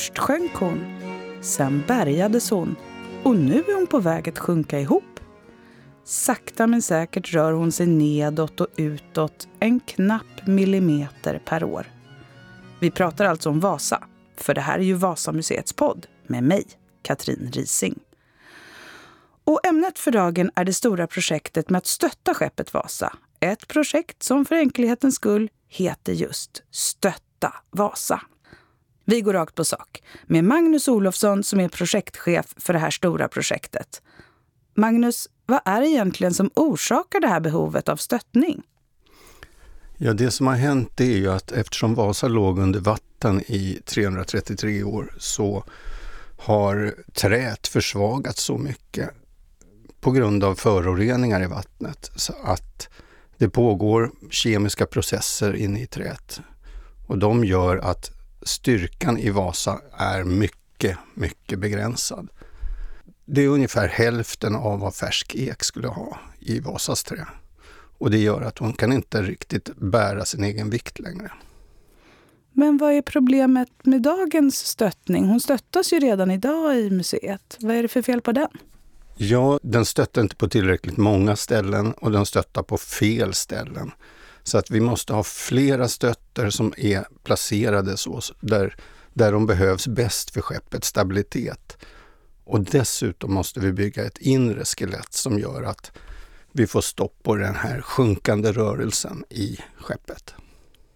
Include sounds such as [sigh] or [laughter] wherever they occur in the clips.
Först sjönk hon, sen bärgades hon och nu är hon på väg att sjunka ihop. Sakta men säkert rör hon sig nedåt och utåt en knapp millimeter per år. Vi pratar alltså om Vasa, för det här är ju Vasamuseets podd med mig, Katrin Rising. Och ämnet för dagen är det stora projektet med att stötta skeppet Vasa. Ett projekt som för enkelhetens skull heter just Stötta Vasa. Vi går rakt på sak med Magnus Olofsson som är projektchef för det här stora projektet. Magnus, vad är det egentligen som orsakar det här behovet av stöttning? Ja, det som har hänt är ju att eftersom Vasa låg under vatten i 333 år så har träet försvagats så mycket på grund av föroreningar i vattnet så att det pågår kemiska processer inne i träet. Och de gör att styrkan i Vasa är mycket, mycket begränsad. Det är ungefär hälften av vad färsk ek skulle ha i Vasas trä. Och det gör att hon kan inte riktigt bära sin egen vikt längre. Men vad är problemet med dagens stöttning? Hon stöttas ju redan idag i museet. Vad är det för fel på den? Ja, den stöttar inte på tillräckligt många ställen och den stöttar på fel ställen. Så att vi måste ha flera stötter som är placerade så, där, där de behövs bäst för skeppets stabilitet. Och dessutom måste vi bygga ett inre skelett som gör att vi får stopp på den här sjunkande rörelsen i skeppet.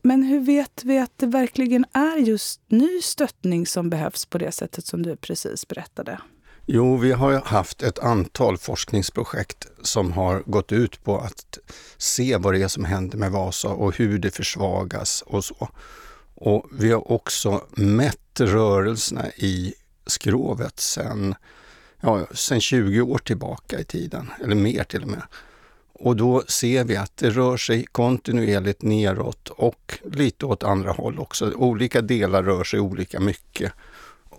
Men hur vet vi att det verkligen är just ny stöttning som behövs på det sättet som du precis berättade? Jo, vi har haft ett antal forskningsprojekt som har gått ut på att se vad det är som händer med Vasa och hur det försvagas och så. Och vi har också mätt rörelserna i skrovet sedan ja, sen 20 år tillbaka i tiden, eller mer till och med. Och då ser vi att det rör sig kontinuerligt neråt och lite åt andra håll också. Olika delar rör sig olika mycket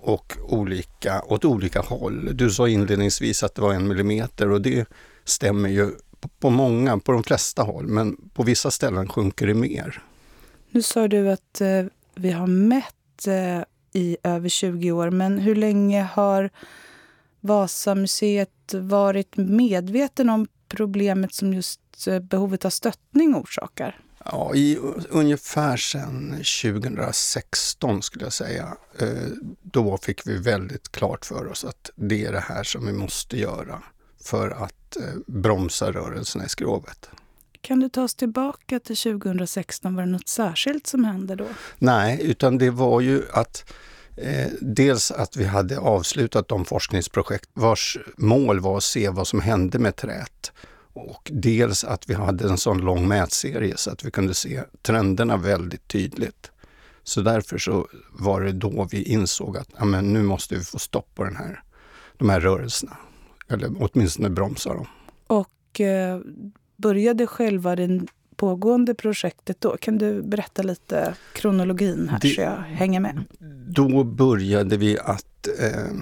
och olika, åt olika håll. Du sa inledningsvis att det var en millimeter och det stämmer ju på många, på de flesta håll, men på vissa ställen sjunker det mer. Nu sa du att eh, vi har mätt eh, i över 20 år, men hur länge har Vasamuseet varit medveten om problemet som just eh, behovet av stöttning orsakar? Ja, i ungefär sedan 2016 skulle jag säga. Eh, då fick vi väldigt klart för oss att det är det här som vi måste göra för att eh, bromsa rörelserna i skrovet. Kan du ta oss tillbaka till 2016? Var det något särskilt som hände då? Nej, utan det var ju att eh, dels att vi hade avslutat de forskningsprojekt vars mål var att se vad som hände med träet och dels att vi hade en sån lång mätserie så att vi kunde se trenderna väldigt tydligt. Så därför så var det då vi insåg att ja, nu måste vi få stopp på den här, de här rörelserna. Eller åtminstone bromsa dem. Och eh, började själva det pågående projektet då? Kan du berätta lite kronologin här det, så jag hänger med? Då började vi att eh,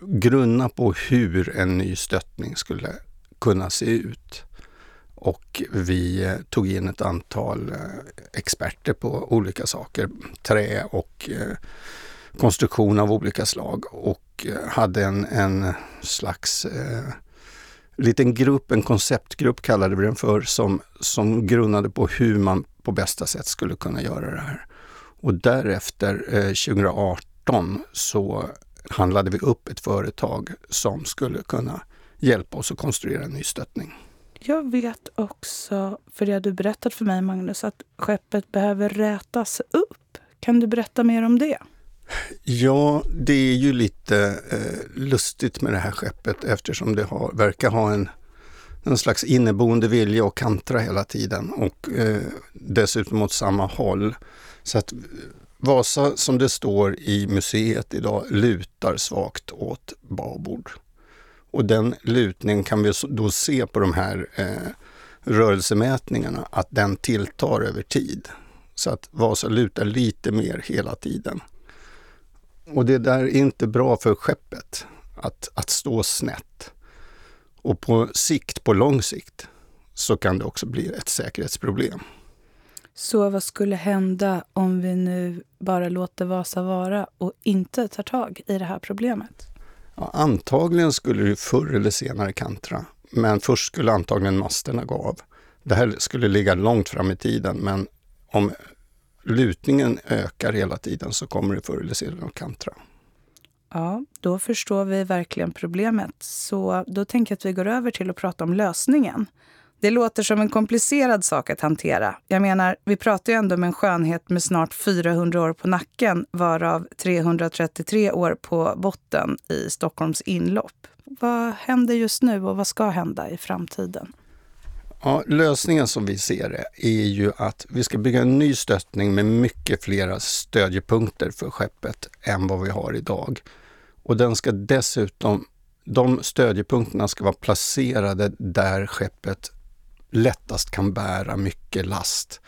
grunna på hur en ny stöttning skulle kunna se ut. Och vi eh, tog in ett antal eh, experter på olika saker, trä och eh, konstruktion av olika slag och hade en, en slags eh, liten grupp, en konceptgrupp kallade vi den för, som, som grundade på hur man på bästa sätt skulle kunna göra det här. Och därefter, eh, 2018, så handlade vi upp ett företag som skulle kunna hjälpa oss att konstruera en ny stöttning. Jag vet också, för det du berättat för mig Magnus, att skeppet behöver rätas upp. Kan du berätta mer om det? Ja, det är ju lite eh, lustigt med det här skeppet eftersom det har, verkar ha en, en slags inneboende vilja att kantra hela tiden och eh, dessutom åt samma håll. Så att Vasa, som det står i museet idag, lutar svagt åt babord. Och den lutningen kan vi då se på de här eh, rörelsemätningarna, att den tilltar över tid. Så att Vasa lutar lite mer hela tiden. Och det där är inte bra för skeppet, att, att stå snett. Och på sikt, på lång sikt, så kan det också bli ett säkerhetsproblem. Så vad skulle hända om vi nu bara låter Vasa vara och inte tar tag i det här problemet? Ja, antagligen skulle det förr eller senare kantra, men först skulle antagligen masterna gå av. Det här skulle ligga långt fram i tiden, men om lutningen ökar hela tiden så kommer det förr eller senare att kantra. Ja, då förstår vi verkligen problemet. Så då tänker jag att vi går över till att prata om lösningen. Det låter som en komplicerad sak att hantera. Jag menar, vi pratar ju ändå om en skönhet med snart 400 år på nacken, varav 333 år på botten i Stockholms inlopp. Vad händer just nu och vad ska hända i framtiden? Ja, lösningen som vi ser det är ju att vi ska bygga en ny stöttning med mycket flera stödjepunkter för skeppet än vad vi har idag. Och den ska dessutom, de stödjepunkterna ska vara placerade där skeppet lättast kan bära mycket last.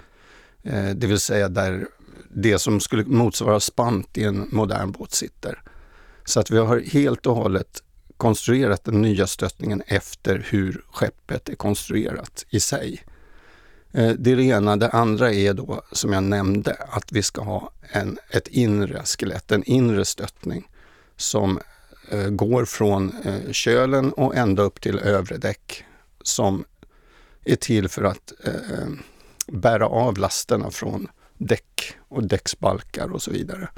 Eh, det vill säga där det som skulle motsvara spant i en modern båt sitter. Så att vi har helt och hållet konstruerat den nya stöttningen efter hur skeppet är konstruerat i sig. Eh, det är det ena. Det andra är då, som jag nämnde, att vi ska ha en, ett inre skelett, en inre stöttning som eh, går från eh, kölen och ända upp till övre däck som är till för att eh, bära av lasterna från däck och däcksbalkar och så vidare.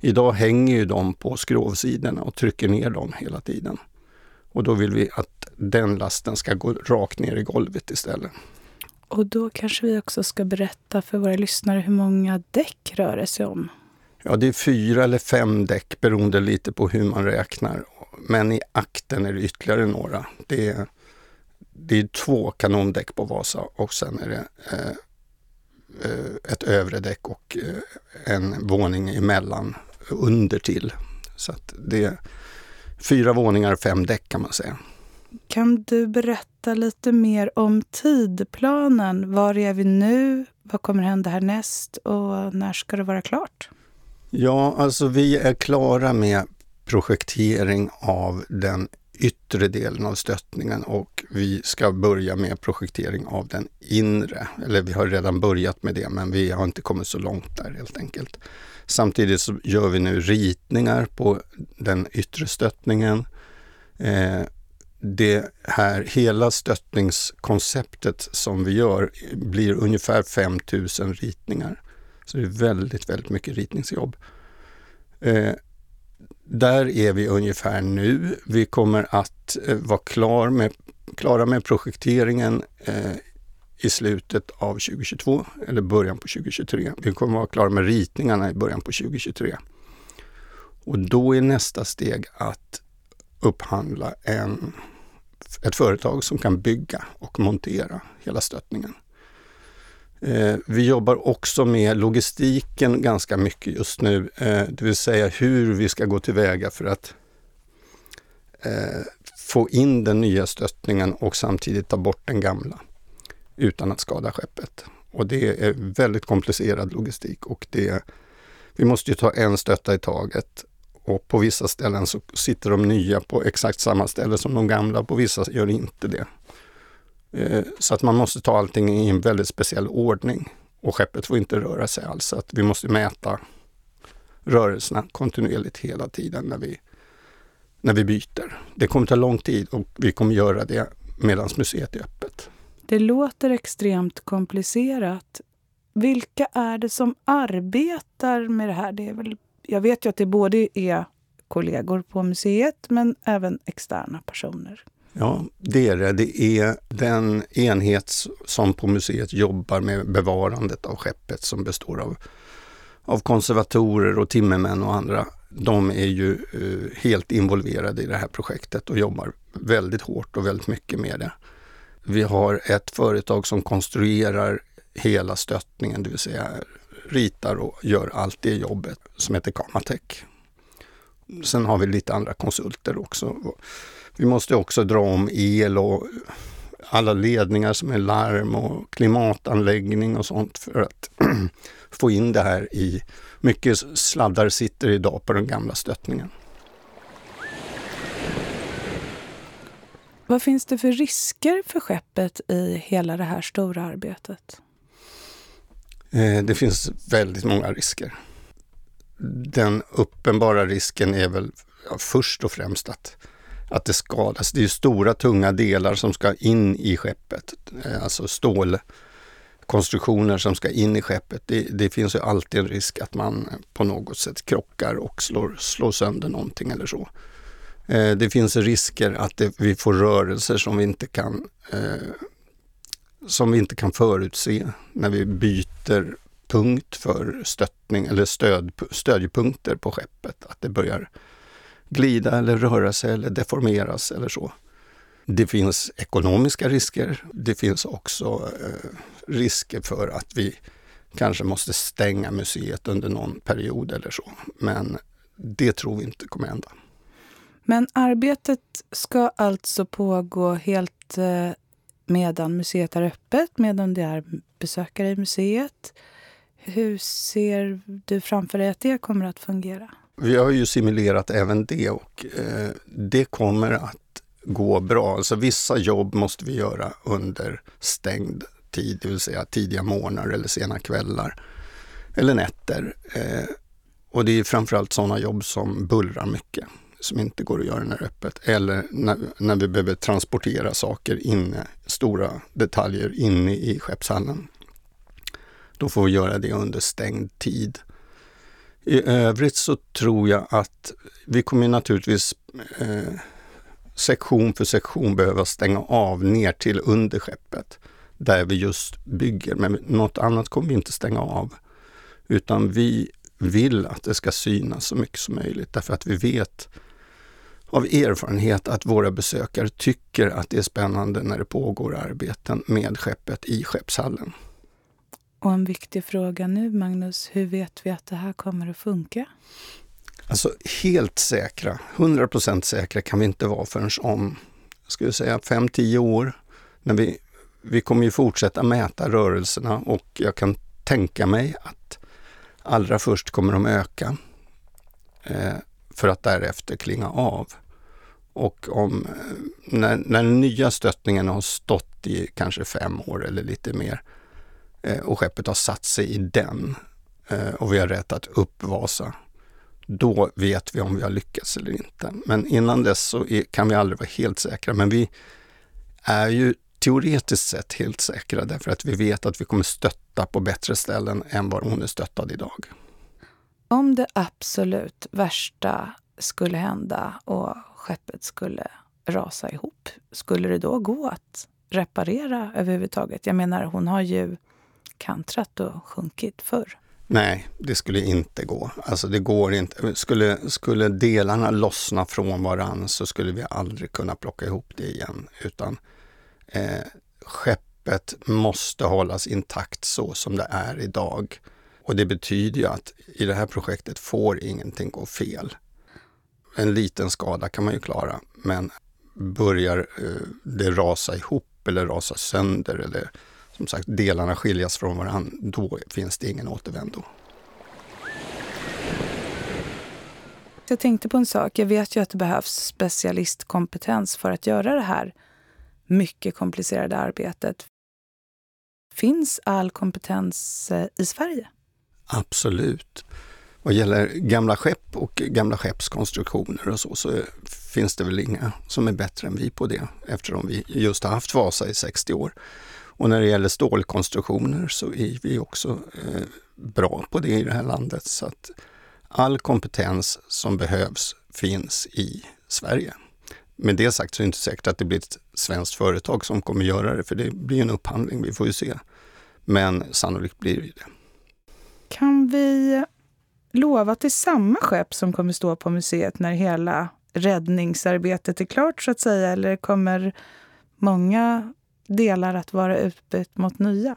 Idag hänger ju de på skrovsidorna och trycker ner dem hela tiden. Och då vill vi att den lasten ska gå rakt ner i golvet istället. Och då kanske vi också ska berätta för våra lyssnare hur många däck rör det sig om? Ja, det är fyra eller fem däck beroende lite på hur man räknar. Men i akten är det ytterligare några. Det är, det är två kanondäck på Vasa och sen är det eh, eh ett övre däck och eh, en våning emellan under till. Så att det är fyra våningar, fem däck kan man säga. Kan du berätta lite mer om tidplanen? Var är vi nu? Vad kommer hända härnäst och när ska det vara klart? Ja, alltså vi är klara med projektering av den yttre delen av stöttningen och vi ska börja med projektering av den inre. Eller vi har redan börjat med det men vi har inte kommit så långt där helt enkelt. Samtidigt så gör vi nu ritningar på den yttre stöttningen. Eh, det här hela stöttningskonceptet som vi gör blir ungefär 5000 ritningar. Så det är väldigt, väldigt mycket ritningsjobb. Eh, där är vi ungefär nu. Vi kommer att eh, vara klar med, klara med projekteringen eh, i slutet av 2022 eller början på 2023. Vi kommer att vara klara med ritningarna i början på 2023. Och då är nästa steg att upphandla en, ett företag som kan bygga och montera hela stöttningen. Eh, vi jobbar också med logistiken ganska mycket just nu, eh, det vill säga hur vi ska gå tillväga för att eh, få in den nya stöttningen och samtidigt ta bort den gamla utan att skada skeppet. Och det är väldigt komplicerad logistik och det, vi måste ju ta en stötta i taget och på vissa ställen så sitter de nya på exakt samma ställe som de gamla, på vissa gör inte det. Eh, så att man måste ta allting i en väldigt speciell ordning. Och skeppet får inte röra sig alls. Så att vi måste mäta rörelserna kontinuerligt hela tiden när vi, när vi byter. Det kommer ta lång tid och vi kommer göra det medan museet är öppet. Det låter extremt komplicerat. Vilka är det som arbetar med det här? Det är väl, jag vet ju att det både är kollegor på museet men även externa personer. Ja, det är det. Det är den enhet som på museet jobbar med bevarandet av skeppet som består av, av konservatorer och timmermän och andra. De är ju uh, helt involverade i det här projektet och jobbar väldigt hårt och väldigt mycket med det. Vi har ett företag som konstruerar hela stöttningen, det vill säga ritar och gör allt det jobbet, som heter Kamatech. Sen har vi lite andra konsulter också vi måste också dra om el och alla ledningar som är larm och klimatanläggning och sånt för att [clears throat] få in det här i... Mycket sladdar sitter idag på den gamla stöttningen. Vad finns det för risker för skeppet i hela det här stora arbetet? Eh, det finns väldigt många risker. Den uppenbara risken är väl först och främst att, att det skadas. Alltså, det är stora tunga delar som ska in i skeppet, eh, alltså stålkonstruktioner som ska in i skeppet. Det, det, finns ju alltid en risk att man på något sätt krockar och slår, slår sönder någonting eller så. Eh, det finns risker att det, vi får rörelser som vi inte kan eh, som vi inte kan förutse när vi byter punkt för stöttning eller stöd, stödjepunkter på skeppet. Att det börjar glida eller röra sig eller deformeras eller så. Det finns ekonomiska risker. Det finns också eh, risker för att vi kanske måste stänga museet under någon period eller så. Men det tror vi inte kommer hända. Men arbetet ska alltså pågå helt eh, medan museet är öppet, medan det är besökare i museet. Hur ser du framför dig att det kommer att fungera? Vi har ju simulerat även det och eh, det kommer att gå bra. Alltså vissa jobb måste vi göra under stängd tid, det vill säga tidiga morgnar eller sena kvällar eller nätter. Eh, och det är framförallt sådana jobb som bullrar mycket som inte går att göra när det är öppet. Eller när, när vi behöver transportera saker inne, stora detaljer inne i skeppshallen. Då får vi göra det under stängd tid. I övrigt så tror jag att vi kommer naturligtvis eh, sektion för sektion behöva stänga av ner till under skeppet där vi just bygger. Men något annat kommer vi inte stänga av. Utan vi vill att det ska synas så mycket som möjligt därför att vi vet av erfarenhet att våra besökare tycker att det är spännande när det pågår arbeten med skeppet i skeppshallen. Och en viktig fråga nu, Magnus. Hur vet vi att det här kommer att funka? Alltså helt säkra, 100% säkra kan vi inte vara förrän om, skulle säga 5-10 år. När vi, vi kommer ju fortsätta mäta rörelserna och jag kan tänka mig att allra först kommer de öka. Eh, för att därefter klinga av. Och om, eh, när, när den nya stöttningen har stått i kanske fem år eller lite mer eh, Eh, och skeppet har satt sig i den eh, och vi har rätat upp Vasa, då vet vi om vi har lyckats eller inte. Men innan dess så kan vi aldrig vara helt säkra. Men vi är ju teoretiskt sett helt säkra därför att vi vet att vi kommer stötta på bättre ställen än var hon är stöttad idag. Om det absolut värsta skulle hända och skeppet skulle rasa ihop, skulle det då gå att reparera överhuvudtaget? Jag menar, hon har ju kantrat och sjunkit förr. Nej, det skulle inte gå. Alltså det går inte. Skulle, skulle delarna lossna från varann så skulle vi aldrig kunna plocka ihop det igen. Utan eh, skeppet måste hållas intakt så som det är idag. Och det betyder ju att i det här projektet får ingenting gå fel. En liten skada kan man ju klara, men börjar eh, det rasa ihop eller rasa sönder eller som sagt delarna skiljas från varandra, då finns det ingen återvändo. Jag tänkte på en sak. Jag vet ju att det behövs specialistkompetens för att göra det här mycket komplicerade arbetet. Finns all kompetens eh, i Sverige? Absolut. Vad gäller gamla skepp och gamla skeppskonstruktioner och så, så finns det väl inga som är bättre än vi på det eftersom vi just har haft Vasa i 60 år. Och när det gäller stålkonstruktioner så är vi också eh, bra på det i det här landet. Så att all kompetens som behövs finns i Sverige. Med det sagt så är det inte säkert att det blir ett svenskt företag som kommer göra det, för det blir en upphandling, vi får ju se. Men sannolikt blir det det. Kan vi lova till samma skepp som kommer stå på museet när hela räddningsarbetet är klart så att säga? Eller kommer många delar att vara utbytt mot nya?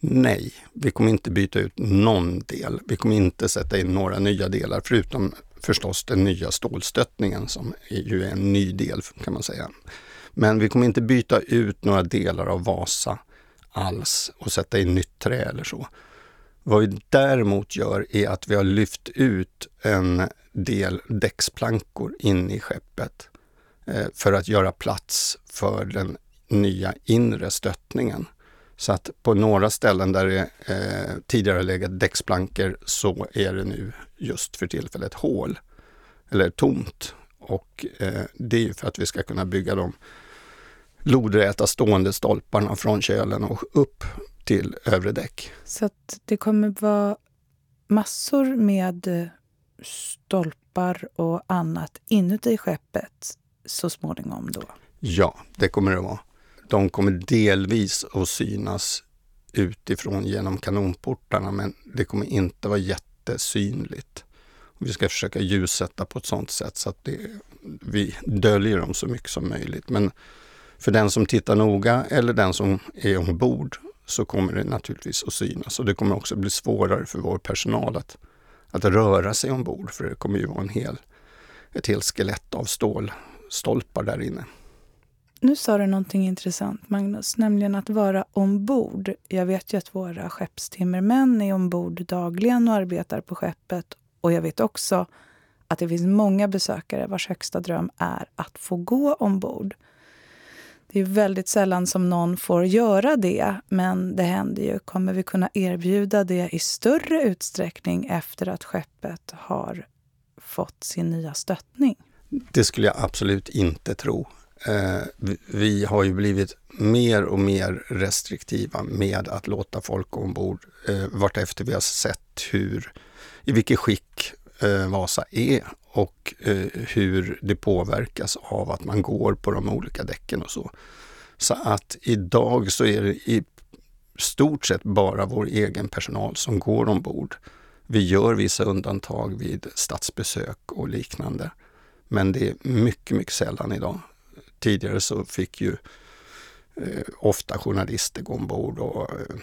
Nej, vi kommer inte byta ut någon del. Vi kommer inte sätta in några nya delar förutom förstås den nya stålstöttningen som är ju är en ny del kan man säga. Men vi kommer inte byta ut några delar av Vasa alls och sätta in nytt trä eller så. Vad vi däremot gör är att vi har lyft ut en del däcksplankor in i skeppet eh, för att göra plats för den nya inre stöttningen Så att på några ställen där det eh, tidigare legat däcksplankor så är det nu just för tillfället hål eller tomt. Och eh, det är ju för att vi ska kunna bygga de lodräta stående stolparna från kölen och upp till övre däck. Så att det kommer vara massor med stolpar och annat inuti skeppet så småningom då? Ja, det kommer det vara. De kommer delvis att synas utifrån genom kanonportarna men det kommer inte vara jättesynligt. Vi ska försöka ljussätta på ett sådant sätt så att det, vi döljer dem så mycket som möjligt. Men för den som tittar noga eller den som är ombord så kommer det naturligtvis att synas och det kommer också bli svårare för vår personal att, att röra sig ombord för det kommer ju vara en hel, ett helt skelett av stålstolpar där inne. Nu sa du någonting intressant, Magnus, nämligen att vara ombord. Jag vet ju att våra skeppstimmermän är ombord dagligen och arbetar på skeppet. Och jag vet också att det finns många besökare vars högsta dröm är att få gå ombord. Det är väldigt sällan som någon får göra det, men det händer ju. Kommer vi kunna erbjuda det i större utsträckning efter att skeppet har fått sin nya stöttning? Det skulle jag absolut inte tro. Eh, vi har ju blivit mer och mer restriktiva med att låta folk ombord eh, vartefter vi har sett hur, i vilket skick eh, Vasa är och eh, hur det påverkas av att man går på de olika däcken och så. Så att idag så är det i stort sett bara vår egen personal som går ombord. Vi gör vissa undantag vid statsbesök och liknande. Men det är mycket, mycket sällan idag tidigare så fick ju eh, ofta journalister gå ombord och eh,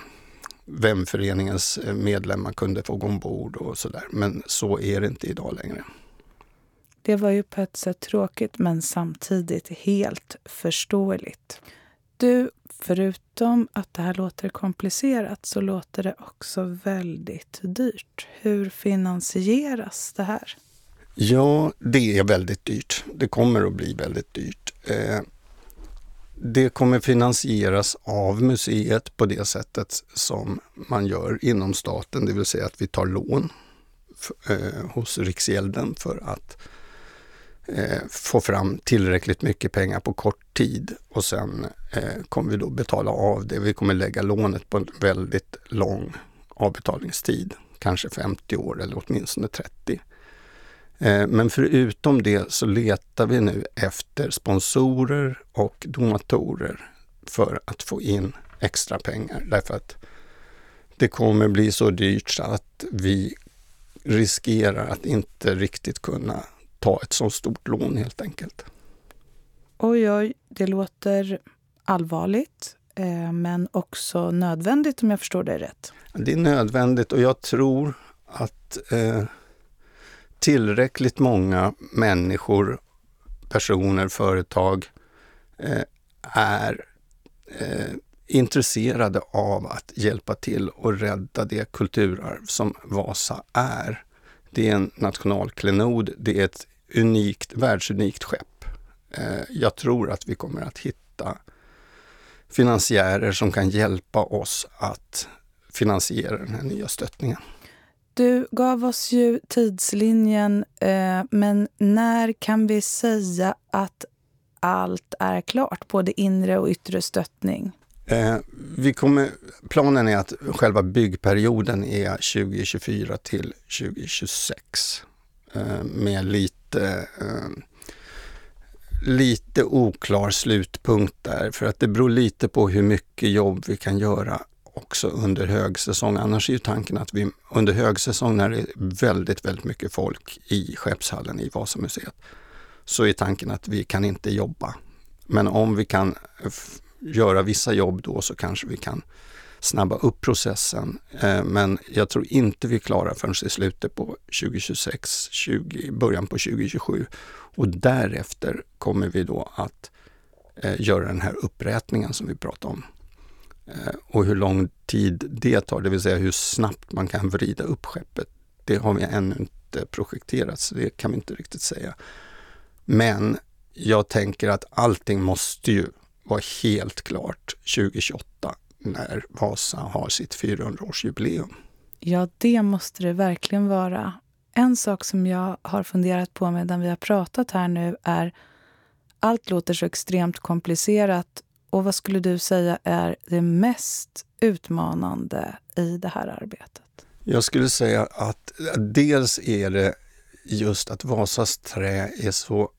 Vemföreningens eh, medlemmar kunde få gå ombord och sådär. Men så är det inte idag längre. Det var ju på ett sätt tråkigt men samtidigt helt förståeligt. Du, förutom att det här låter komplicerat så låter det också väldigt dyrt. Hur finansieras det här? Ja, det är väldigt dyrt. Det kommer att bli väldigt dyrt. Eh, det kommer finansieras av museet på det sättet som man gör inom staten, det vill säga att vi tar lån eh, hos Riksgälden för att eh, få fram tillräckligt mycket pengar på kort tid och sen eh, kommer vi då betala av det. Vi kommer lägga lånet på en väldigt lång avbetalningstid, kanske 50 år eller åtminstone 30. Eh, men förutom det så letar vi nu efter sponsorer och donatorer för att få in extra pengar. Därför att det kommer bli så dyrt så att vi riskerar att inte riktigt kunna ta ett så stort lån helt enkelt. Oj, oj, det låter allvarligt eh, men också nödvändigt om jag förstår dig rätt. Det är nödvändigt och jag tror att eh, tillräckligt många människor, personer, företag eh, är eh, intresserade av att hjälpa till och rädda det kulturarv som Vasa är. Det är en nationalklenod, det är ett unikt, världsunikt skepp. Eh, jag tror att vi kommer att hitta finansiärer som kan hjälpa oss att finansiera den här nya stöttningen. Du gav oss ju tidslinjen, eh, men när kan vi säga att allt är klart, både inre och yttre stöttning? Eh, vi kommer, planen är att själva byggperioden är 2024 till 2026 eh, med lite, eh, lite oklar slutpunkt där för att det beror lite på hur mycket jobb vi kan göra också under högsäsong. Annars är ju tanken att vi under högsäsong när det är väldigt, väldigt mycket folk i skeppshallen i Vasamuseet så är tanken att vi kan inte jobba. Men om vi kan göra vissa jobb då så kanske vi kan snabba upp processen. Eh, men jag tror inte vi klarar förrän i slutet på 2026, 20, början på 2027. Och därefter kommer vi då att eh, göra den här upprätningen som vi pratade om. Eh, och hur lång tid det tar, det vill säga hur snabbt man kan vrida upp skeppet, det har vi ännu inte projekterat, så det kan vi inte riktigt säga. Men jag tänker att allting måste ju vara helt klart 2028 när Vasa har sitt 400-årsjubileum. Ja, det måste det verkligen vara. En sak som jag har funderat på medan vi har pratat här nu är allt låter så extremt komplicerat. Och vad skulle du säga är det mest utmanande i det här arbetet? Jag skulle säga att dels är det just att Vasas trä är så,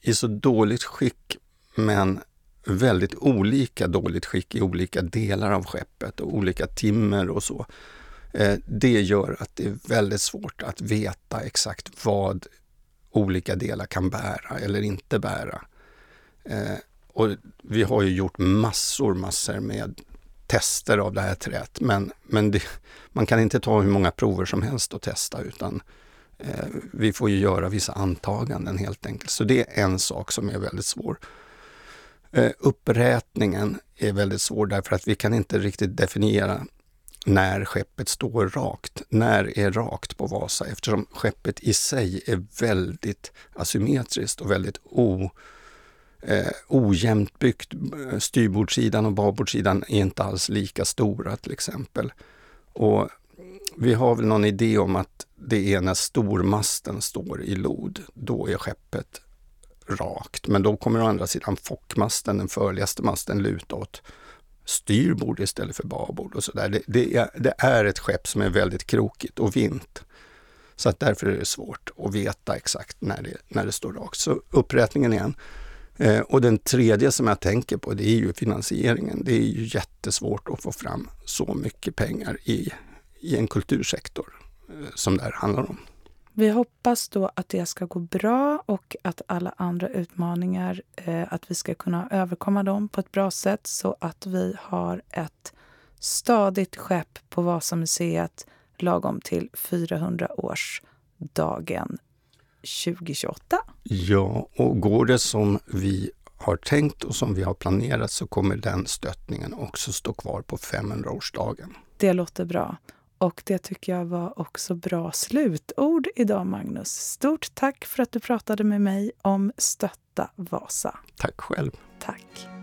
i så dåligt skick men väldigt olika dåligt skick i olika delar av skeppet och olika timmer och så. Eh, det gör att det är väldigt svårt att veta exakt vad olika delar kan bära eller inte bära. Eh, och vi har ju gjort massor, massor med tester av det här träet, men, men det, man kan inte ta hur många prover som helst och testa utan eh, vi får ju göra vissa antaganden helt enkelt. Så det är en sak som är väldigt svår. Eh, upprätningen är väldigt svår därför att vi kan inte riktigt definiera när skeppet står rakt. När är rakt på Vasa? Eftersom skeppet i sig är väldigt asymmetriskt och väldigt o, eh, ojämnt byggt. Eh, styrbordssidan och babordssidan är inte alls lika stora till exempel. Och vi har väl någon idé om att det är när stormasten står i lod, då är skeppet rakt. Men då kommer å andra sidan fockmasten, den förligaste masten, luta åt styrbord istället för babord och sådär. Det, det, är, det är ett skepp som är väldigt krokigt och vint. Så att därför är det svårt att veta exakt när det, när det står rakt. Så upprättningen igen. Eh, och den tredje som jag tänker på det är ju finansieringen. Det är ju jättesvårt att få fram så mycket pengar i, i en kultursektor eh, som det här handlar om. Vi hoppas då att det ska gå bra och att alla andra utmaningar, eh, att vi ska kunna överkomma dem på ett bra sätt så att vi har ett stadigt skepp på Vasamuseet lagom till 400-årsdagen 2028. Ja, och går det som vi har tänkt och som vi har planerat så kommer den stöttningen också stå kvar på 500-årsdagen. Det låter bra. Och det tycker jag var också bra slutord idag, Magnus. Stort tack för att du pratade med mig om Stötta Vasa. Tack själv. Tack.